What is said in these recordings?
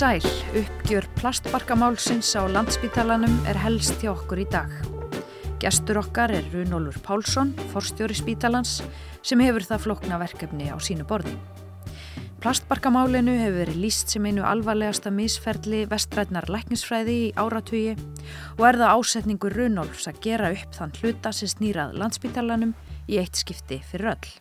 Sæl, uppgjör plastbarkamálsins á landsbítalanum er helst hjá okkur í dag. Gestur okkar er Runólfur Pálsson, forstjóri spítalans, sem hefur það flokna verkefni á sínu borði. Plastbarkamálinu hefur verið líst sem einu alvarlegasta misferli vestrætnar læknisfræði í áratugi og er það ásetningur Runólfs að gera upp þann hluta sem snýrað landsbítalanum í eitt skipti fyrir öll.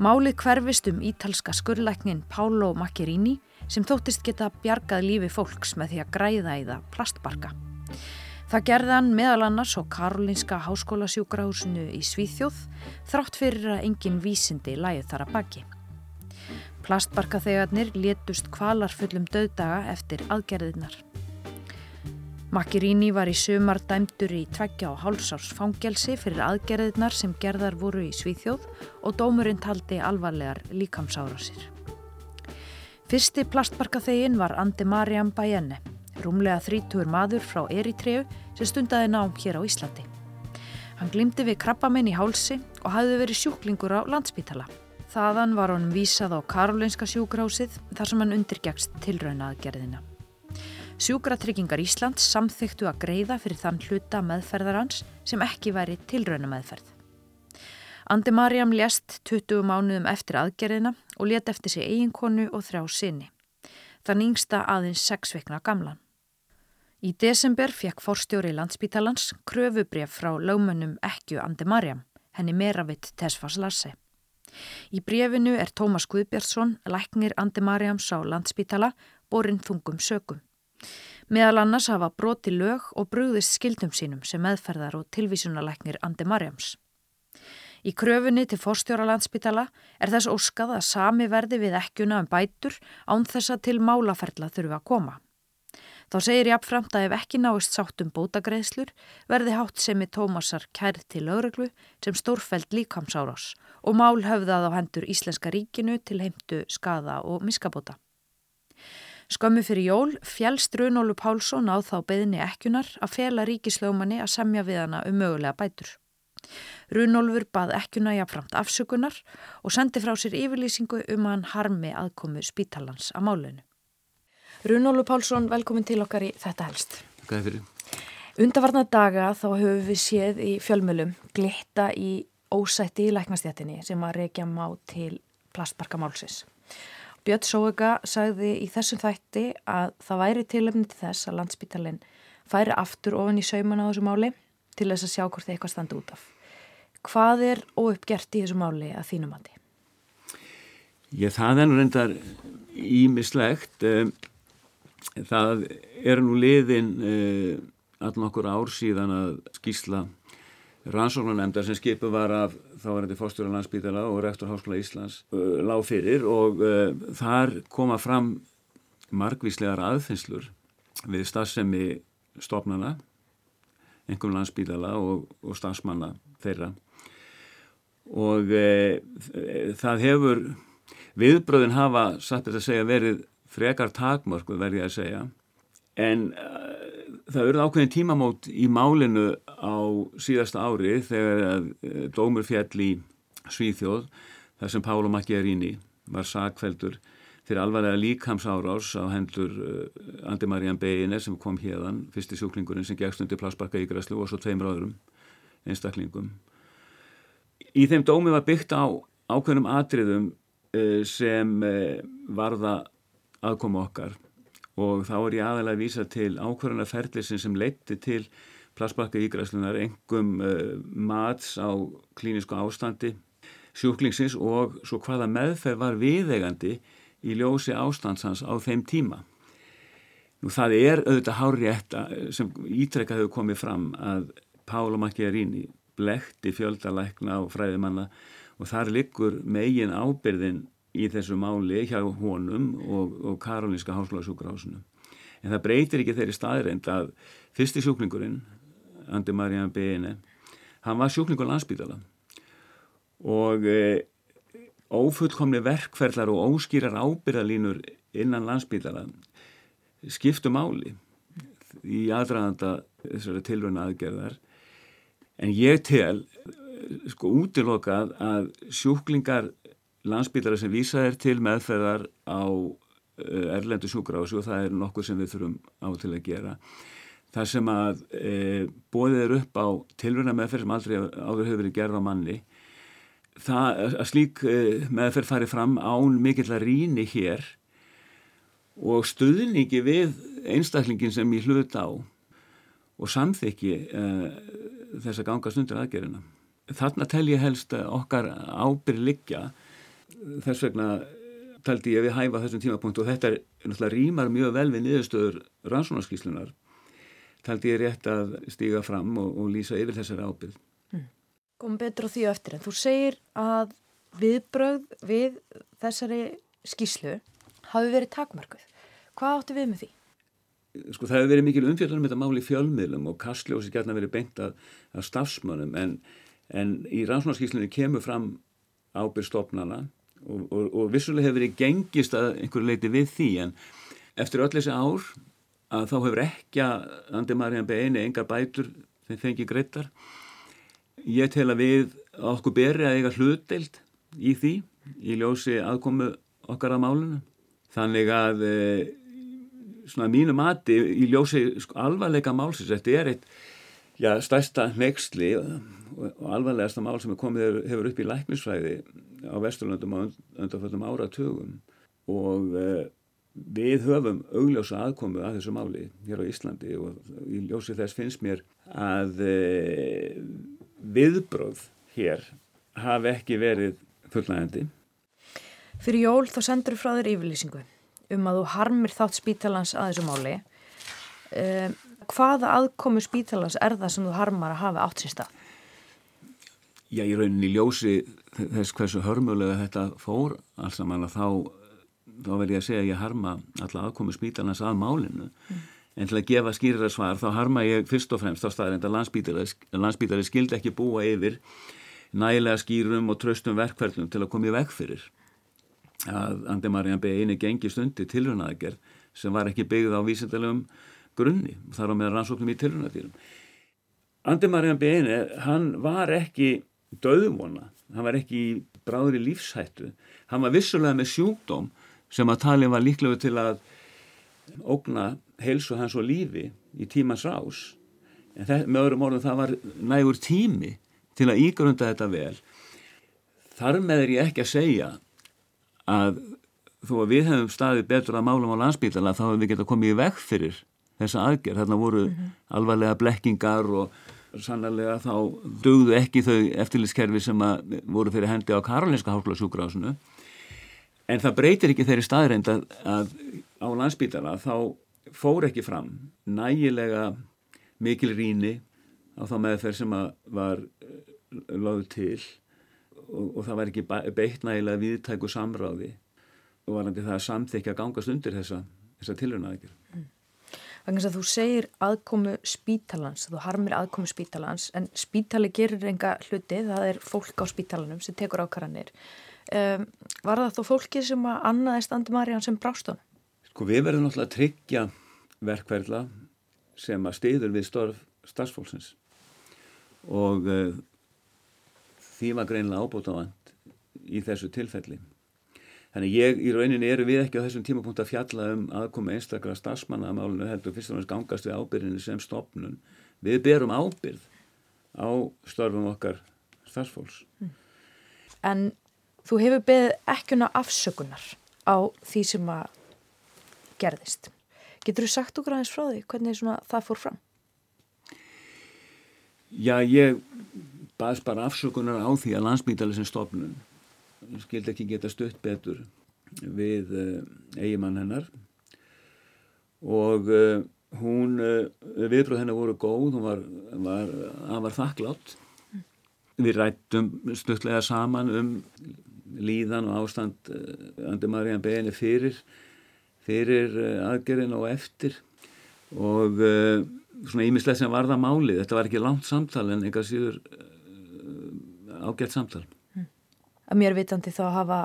Málið hverfist um ítalska skurrlæknin Pálo Macchiarini sem þóttist geta bjargað lífi fólks með því að græða í það plastbarka. Það gerði hann meðal annars á Karolinska háskólasjúkrahúsinu í Svíþjóð þrátt fyrir að engin vísindi læði þar að baki. Plastbarkaþegarnir létust kvalarfullum döðdaga eftir aðgerðirnar. Macchiarini var í sumar dæmdur í tveggja og hálsárs fangelsi fyrir aðgerðirnar sem gerðar voru í Svíþjóð og dómurinn taldi alvarlegar líkamsárasir. Fyrsti plastbarkaþegin var Andi Mariam Bajenne, rúmlega þrítur maður frá Eritreu sem stundaði nám hér á Íslandi. Hann glimti við krabbamenn í hálsi og hafði verið sjúklingur á landsbítala. Þaðan var honum vísað á Karolinska sjúkrásið þar sem hann undirgjagst tilraunaðgerðina. Sjúkratryggingar Íslands samþyktu að greiða fyrir þann hluta meðferðar hans sem ekki væri tilraunameðferð. Andi Marjam lést 20 mánuðum eftir aðgerðina og let eftir sig eiginkonu og þrjá sinni. Þann yngsta aðeins sex veikna gamlan. Í desember fekk forstjóri landsbítalans kröfubref frá lögmönnum ekju Andi Marjam, henni Meravitt Tesfas Lasse. Í brefinu er Tómas Guðbjörnsson, læknir Andi Marjams á landsbítala, borinn þungum sökum. Meðal annars hafa broti lög og brúðist skildum sínum sem meðferðar og tilvísunalæknir Andi Marjams. Í kröfunni til fórstjóra landsbytala er þess óskað að sami verði við ekkjuna um bætur án þess að til málaferla þurfa að koma. Þá segir ég afframt að ef ekki náist sátt um bótagreðslur verði hátt sem í Tómasar kærð til lögreglu sem stórfæld líkamsárás og mál höfðað á hendur Íslenska ríkinu til heimtu skada og miskabóta. Skömmu fyrir jól fjælst Runólu Pálsson á þá beðinni ekkunar að fela ríkislögumanni að semja við hana um mögulega bætur. Runolfur bað ekkuna jáfnframt afsökunar og sendi frá sér yfirlýsingu um að hann harmi aðkomu spítalans að málunum. Runolfur Pálsson, velkomin til okkar í þetta helst. Er fyrir? Undarvarna daga þá höfum við séð í fjölmjölum glitta í ósætti í læknastjættinni sem að reykja má til plastbarkamálsis. Björn Sóega sagði í þessum þætti að það væri tilöfni til þess að landsbítalinn færi aftur ofan í sauman á þessu máli til þess að sjá hvort það eitthvað standi út af. Hvað er óuppgert í þessu máli að þínum andi? Ég, það er nú reyndar ímislegt. Eh, það er nú liðin eh, allan okkur ár síðan að skýsla rannsóknunemndar sem skipu var af þá var þetta fórstjóra landsbítala og rektor Háskóla Íslands uh, lág fyrir og þar koma fram margvíslegar aðfinnslur við stafsemi stofnana einhverjum landsbílala og, og stafsmanna þeirra. Og e, það hefur viðbröðin hafa satt þetta að segja verið frekar takmörk verði að segja. En e, það verið ákveðin tímamót í málinu á síðasta ári þegar e, dómur fjall í Svíþjóð þar sem Pálo Macchiarini var sakveldur fyrir alvarlega líkamsárás á hendur uh, Andi Marían Begine sem kom hérðan, fyrsti sjúklingurinn sem gegst undir plásbarka í græslu og svo tveimur öðrum einstaklingum. Í þeim dómi var byggt á ákveðnum atriðum uh, sem uh, varða aðkoma okkar og þá er ég aðalega að vísa til ákveðna ferðlisin sem leitti til plásbarka í græslunar, engum mats á klínisku ástandi sjúklingsins og svo hvaða meðferð var viðegandi í ljósi ástandsans á þeim tíma. Nú það er auðvitað hárétt sem ítrekka hefur komið fram að Pála Macchiarini blekti fjöldalækna og fræðimanna og þar liggur megin ábyrðin í þessu máli hjá honum og, og Karolinska háskólasjúkrahásinu. En það breytir ekki þeirri staðreind að fyrsti sjúklingurinn, Andi Marjan Beine, hann var sjúklingur landsbítala og e, ófullkomni verkferðlar og óskýrar ábyrðalínur innan landsbítala skiptu máli í aðræðanda þessari tilvöna aðgerðar en ég tel sko útilokað að sjúklingar landsbítala sem vísað er til meðferðar á uh, erlendu sjúgrási og það er nokkuð sem við þurfum á til að gera. Það sem að e, bóðið er upp á tilvörna meðferð sem aldrei áður hefur verið gerð á manni, það að slík e, meðferð fari fram án mikill að rýni hér og stuðningi við einstaklingin sem ég hlut á og samþykki uh, þess að ganga stundur aðgerina. Þarna tel ég helst okkar ábyrg liggja þess vegna taldi ég við hæfa þessum tímapunkt og þetta er náttúrulega rýmar mjög vel við niðurstöður rannsónarskíslunar taldi ég rétt að stíga fram og, og lýsa yfir þessari ábyrg. Mm. Kom betur á því og eftir en þú segir að viðbröð við þessari skíslu hafi verið takmarkuð. Hvað áttu við með því? sko það hefur verið mikil umfjöldanum um þetta máli fjölmiðlum og kastljósi gætna verið beint að, að stafsmönnum en, en í rannsóknarskíslunni kemur fram ábyrgstofnana og, og, og vissulega hefur verið gengist að einhverju leiti við því en eftir öll þessi ár að þá hefur ekki að Andi Marjan beini engar bætur þeim fengi greittar ég tel að við okkur beri að eiga hlutdeild í því í ljósi aðkomu okkar að málunum þannig að svona mínu mati í ljósi sko, alvarleika málsins, þetta er eitt já, stærsta nexli og alvarlegasta mál sem komið hefur upp í læknisfræði á Vesturlöndum á undanfjöldum áratugum. Og eh, við höfum augljósa aðkomu að þessu máli hér á Íslandi og í ljósi þess finnst mér að eh, viðbróð hér hafi ekki verið fullnægandi. Fyrir jól þá sendur frá þér yfirlýsingu um að þú harmir þátt spítalans að þessu máli um, hvaða aðkomu spítalans er það sem þú harmar að hafa átt sér stað? Já, ég raunin í ljósi þess hversu hörmulega þetta fór alls að þá þá verð ég að segja að ég harma alla aðkomu spítalans að málinu mm. En til að gefa skýrra svar þá harma ég fyrst og fremst á staðrind að landsbítari skildi ekki búa yfir nægilega skýrum og tröstum verkverðlum til að koma í veg fyrir að Andi Marjan B. eini gengi stundi tilrönaðagerð sem var ekki byggð á vísindalegum grunni þar á með rannsóknum í tilrönadýrum. Andi Marjan B. eini, hann var ekki döðvona, hann var ekki í bráðri lífshættu, hann var vissulega með sjúkdóm sem að talin var líklega til að ógna heilsu hans og lífi í tímans rás en það, með öðrum orðum það var nægur tími til að ígrunda þetta vel. Þar með er ég ekki að segja að þó að við hefum staðið betur að málum á landsbítala þá hefum við gett að koma í veg fyrir þessa aðgerð. Þarna voru mm -hmm. alvarlega blekkingar og sannlega þá dögðu ekki þau eftirlitskerfi sem voru fyrir hendi á Karolinska hálflagsjúkrásinu. En það breytir ekki þeirri staðreind að, að á landsbítala þá fór ekki fram nægilega mikil ríni á þá meðferð sem var eh, lögð til og, og það var ekki beitt nægilega viðtæku samráði og varandi það að samþykja gangast undir þessa, þessa tilrönaðegir. Mm. Þannig að þú segir aðkomu spítalans, þú harmir aðkomu spítalans en spítali gerir enga hluti, það er fólk á spítalanum sem tekur ákvarðanir. Um, var það þó fólki sem að annaðist Andi Marjan sem brástun? Sko við verðum náttúrulega að tryggja verkverðla sem að stiður við störf starfsfólksins og uh, því var greinlega ábútafand í þessu tilfelli. Þannig ég í rauninni eru við ekki á þessum tímapunkt að fjalla um aðkoma einstaklega stafsmanna að málunum heldur fyrst og náttúrulega gangast við ábyrðinu sem stopnun. Við berum ábyrð á störfum okkar starfsfólks. En þú hefur beðið ekkuna afsökunar á því sem að gerðist. Getur þú sagt okkur aðeins frá því hvernig það fór fram? Já, ég baðs bara afsökunar á því að landsmýtali sem stofnun skildi ekki geta stutt betur við uh, eigimann hennar og uh, hún, uh, viðbröð hennar voru góð, hún var, var, var þakklátt. Við rættum stuttlega saman um líðan og ástand Andi Marían Beni fyrir, fyrir aðgerðin og eftir og svona ímislega sem var það málið. Þetta var ekki langt samtal en eitthvað síður ágætt samtal. Mm. Að mér vitandi þá hafa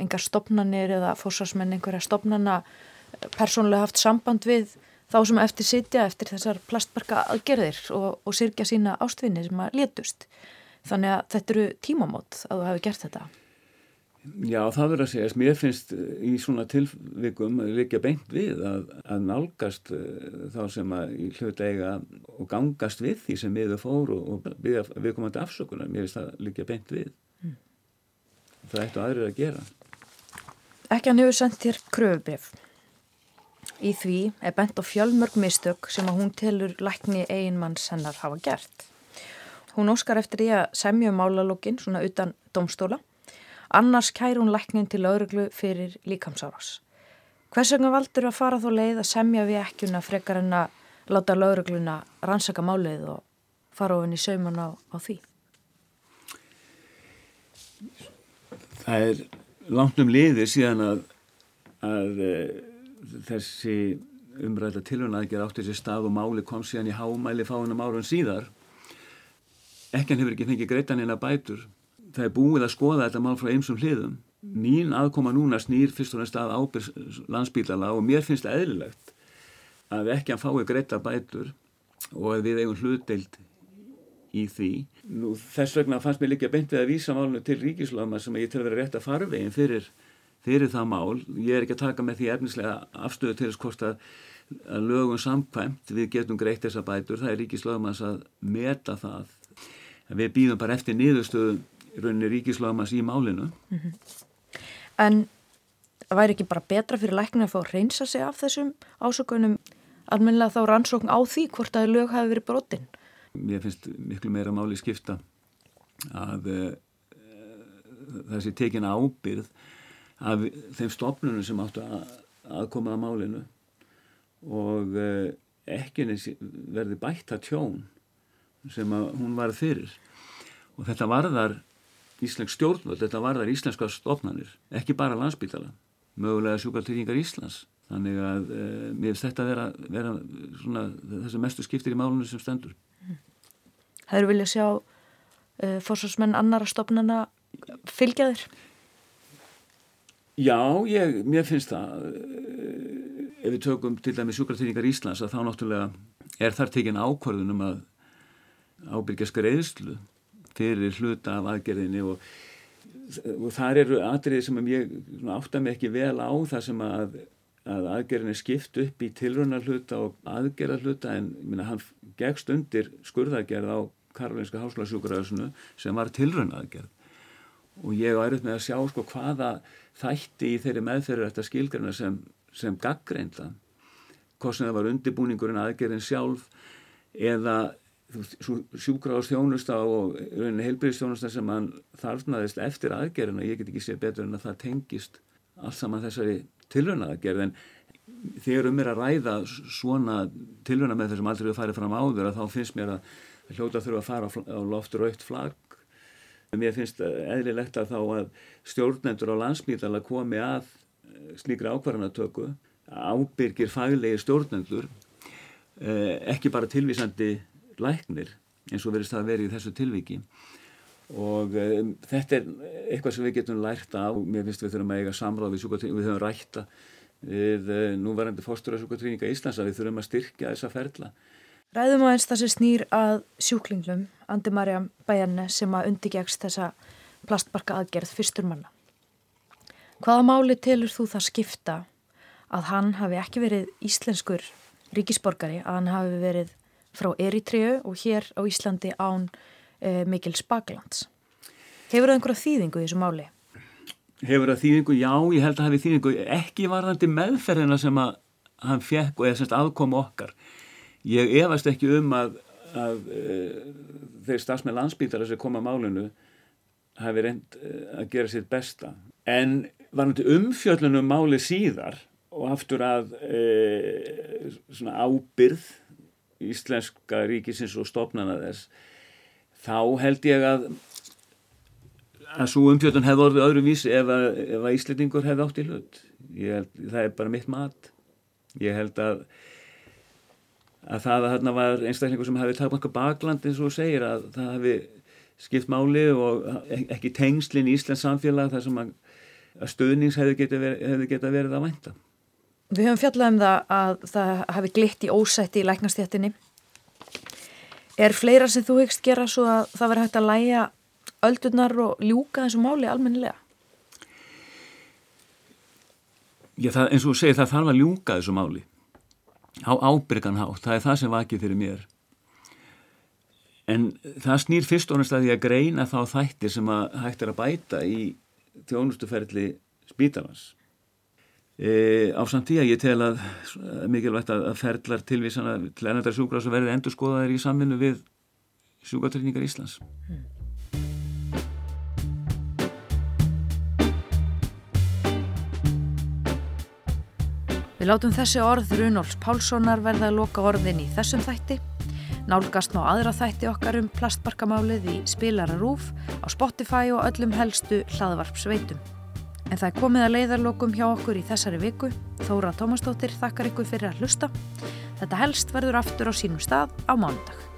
engar stopnarnir eða fórsvarsmenn einhverja stopnarna eh, persónulega haft samband við þá sem eftir sitja eftir þessar plastbarka aðgerðir og, og sirkja sína ástvinni sem að létust. Þannig að þetta eru tímamót að þú hefði gert þetta. Já, það verður að segja, mér finnst í svona tilvikum líka beint við að, að nálgast uh, þá sem að í hlut eiga og gangast við því sem við fóru og við, komandi afsökunar, mér finnst það líka beint við. Mm. Það ættu aðrið að gera. Ekki hann hefur sendt þér kröfubrif. Í því er bent á fjölmörg mistök sem að hún telur lækni eiginmanns hennar hafa gert. Hún óskar eftir því að semja um málalókin svona utan domstóla Annars kæri hún læknin til lauruglu fyrir líkamsárás. Hvers vegna valdur að fara þó leið að semja við ekkjuna frekar en að láta laurugluna rannsaka málið og fara ofin í sauman á, á því? Það er langt um liði síðan að, að e, þessi umræðla tilhörnaðger átti þessi stað og máli kom síðan í hámæli fáinum árun síðar. Ekkan hefur ekki fengið greitan eina bætur það er búið að skoða þetta mál frá einsum hliðum. Mín aðkoma núna snýr fyrst og næst að ábyrg landsbílala og mér finnst það eðlilegt að ekki að fái greita bætur og að við eigum hlutdeild í því. Nú, þess vegna fannst mér líka beint við að vísa málunum til ríkislöfma sem ég til að vera rétt að farvegin fyrir, fyrir það mál. Ég er ekki að taka með því efnislega afstöðu til þess hvort að, að lögum samkvæmt við getum greitt þessa bætur. Það er ríkislöfmas að meta það. Við býðum bara eftir niðurstöðum rauninni ríkislagamas í málinu. Mm -hmm. En væri ekki bara betra fyrir læknir að fá að reynsa sig af þessum ásökunum almennilega þá rannsókn á því hvort að lög hafi verið brotin? Mér finnst miklu meira máli skipta að uh, það sé tekin ábyrð af þeim stopnunum sem áttu að, að koma að málinu og uh, ekki verði bætt að tjón sem að hún var fyrir og þetta varðar Íslensk stjórnvöld, þetta var þar íslenska stofnanir, ekki bara landsbytala, mögulega sjúkartýringar Íslands. Þannig að e, mér finnst þetta vera, vera svona, þessi mestu skiptir í málunum sem stendur. Það eru viljað sjá e, fórsvarsmenn annara stofnana fylgjaður? Já, ég, mér finnst það, e, ef við tökum til dæmi sjúkartýringar Íslands, að þá náttúrulega er þar tekin ákvörðunum að ábyrgja skreiðslu fyrir hluta af aðgerðinni og, og þar eru atriði sem ég átta mig ekki vel á það sem að, að aðgerðinni skipt upp í tilröna hluta og aðgerða hluta en minna, hann gegst undir skurðagerð á Karolinska Háslagsjúkuröðsunu sem var tilröna aðgerð og ég á erut með að sjá sko hvaða þætti í þeirri meðferður þetta skilgarna sem, sem gaggreinda hvort sem það var undirbúningurinn aðgerðin sjálf eða sjúkráðstjónusta og heilbyrðstjónusta sem hann þarfnaðist eftir aðgerðina, ég get ekki sé betur en að það tengist allt saman þessari tilröna aðgerð en þegar um er að ræða svona tilröna með þessum aldrei að fara fram áður að þá finnst mér að hljóta þurfa að fara á loftur aukt flagg. Mér finnst eðlilegt að þá að stjórnendur á landsmítala komi að eh, slíkra ákvarðanatöku. Ábyrgir faglegi stjórnendur eh, ekki bara tilvísandi læknir eins og verist það að vera í þessu tilviki og um, þetta er eitthvað sem við getum lært af og mér finnst við þurfum að eiga samráð við sjúkatríninga, við höfum rætta við uh, núvarandi fórstur af sjúkatríninga Íslands að við þurfum að styrkja þessa ferla. Ræðum á eins það sem snýr að sjúklinglum, Andi Marja Bæjarne sem að undirgegst þessa plastbarka aðgerð fyrstur manna. Hvaða máli telur þú það skipta að hann hafi ekki verið íslenskur ríkisborgari, að hann hafi verið frá Eritreu og hér á Íslandi án e, Mikil Spaglands. Hefur það einhverja þýðingu í þessu máli? Hefur það þýðingu? Já, ég held að það hefði þýðingu ekki varðandi meðferðina sem að hann fekk og eða semst aðkomu okkar. Ég efast ekki um að, að e, þeir stafsmenn landsbítara sem kom að málunu hafi reynd e, að gera sitt besta. En varðandi umfjöllunum máli síðar og aftur að e, svona ábyrð íslenska ríkisins og stopnana þess þá held ég að að svo umfjöldun hefði orðið öðru vísi ef að, ef að Íslandingur hefði átt í hlut. Held, það er bara mitt mat. Ég held að að það að þarna var einstaklingur sem hefði takmarka bakland eins og segir að það hefði skipt máli og ekki tengslinn í Íslands samfélag þar sem að, stöðnings hefði geta verið, geta verið að vænta Við höfum fjallað um það að það hafi glitt í ósætti í læknastjættinni. Er fleira sem þú hegst gera svo að það verður hægt að læja öldurnar og ljúka þessu máli almennilega? Já, það, eins og segir, það þarf að ljúka þessu máli á ábyrgan hátt, það er það sem vakið fyrir mér en það snýr fyrst og næst að því að greina þá þættir sem að hægt er að bæta í þjónustuferli spítalans e, á samt því að ég tel að mikilvægt að ferlar tilvísana til ennandar sjúkras og verði endur skoðaðir í samvinnu við sjúkatrykningar Íslands mm. Við látum þessi orð Runolfs Pálssonar verða að loka orðin í þessum þætti. Nálgast má aðra þætti okkar um plastbarkamálið í Spilararúf á Spotify og öllum helstu hlaðvarpsveitum. En það er komið að leiðarlokum hjá okkur í þessari viku. Þóra Tómastóttir þakkar ykkur fyrir að hlusta. Þetta helst verður aftur á sínum stað á mándag.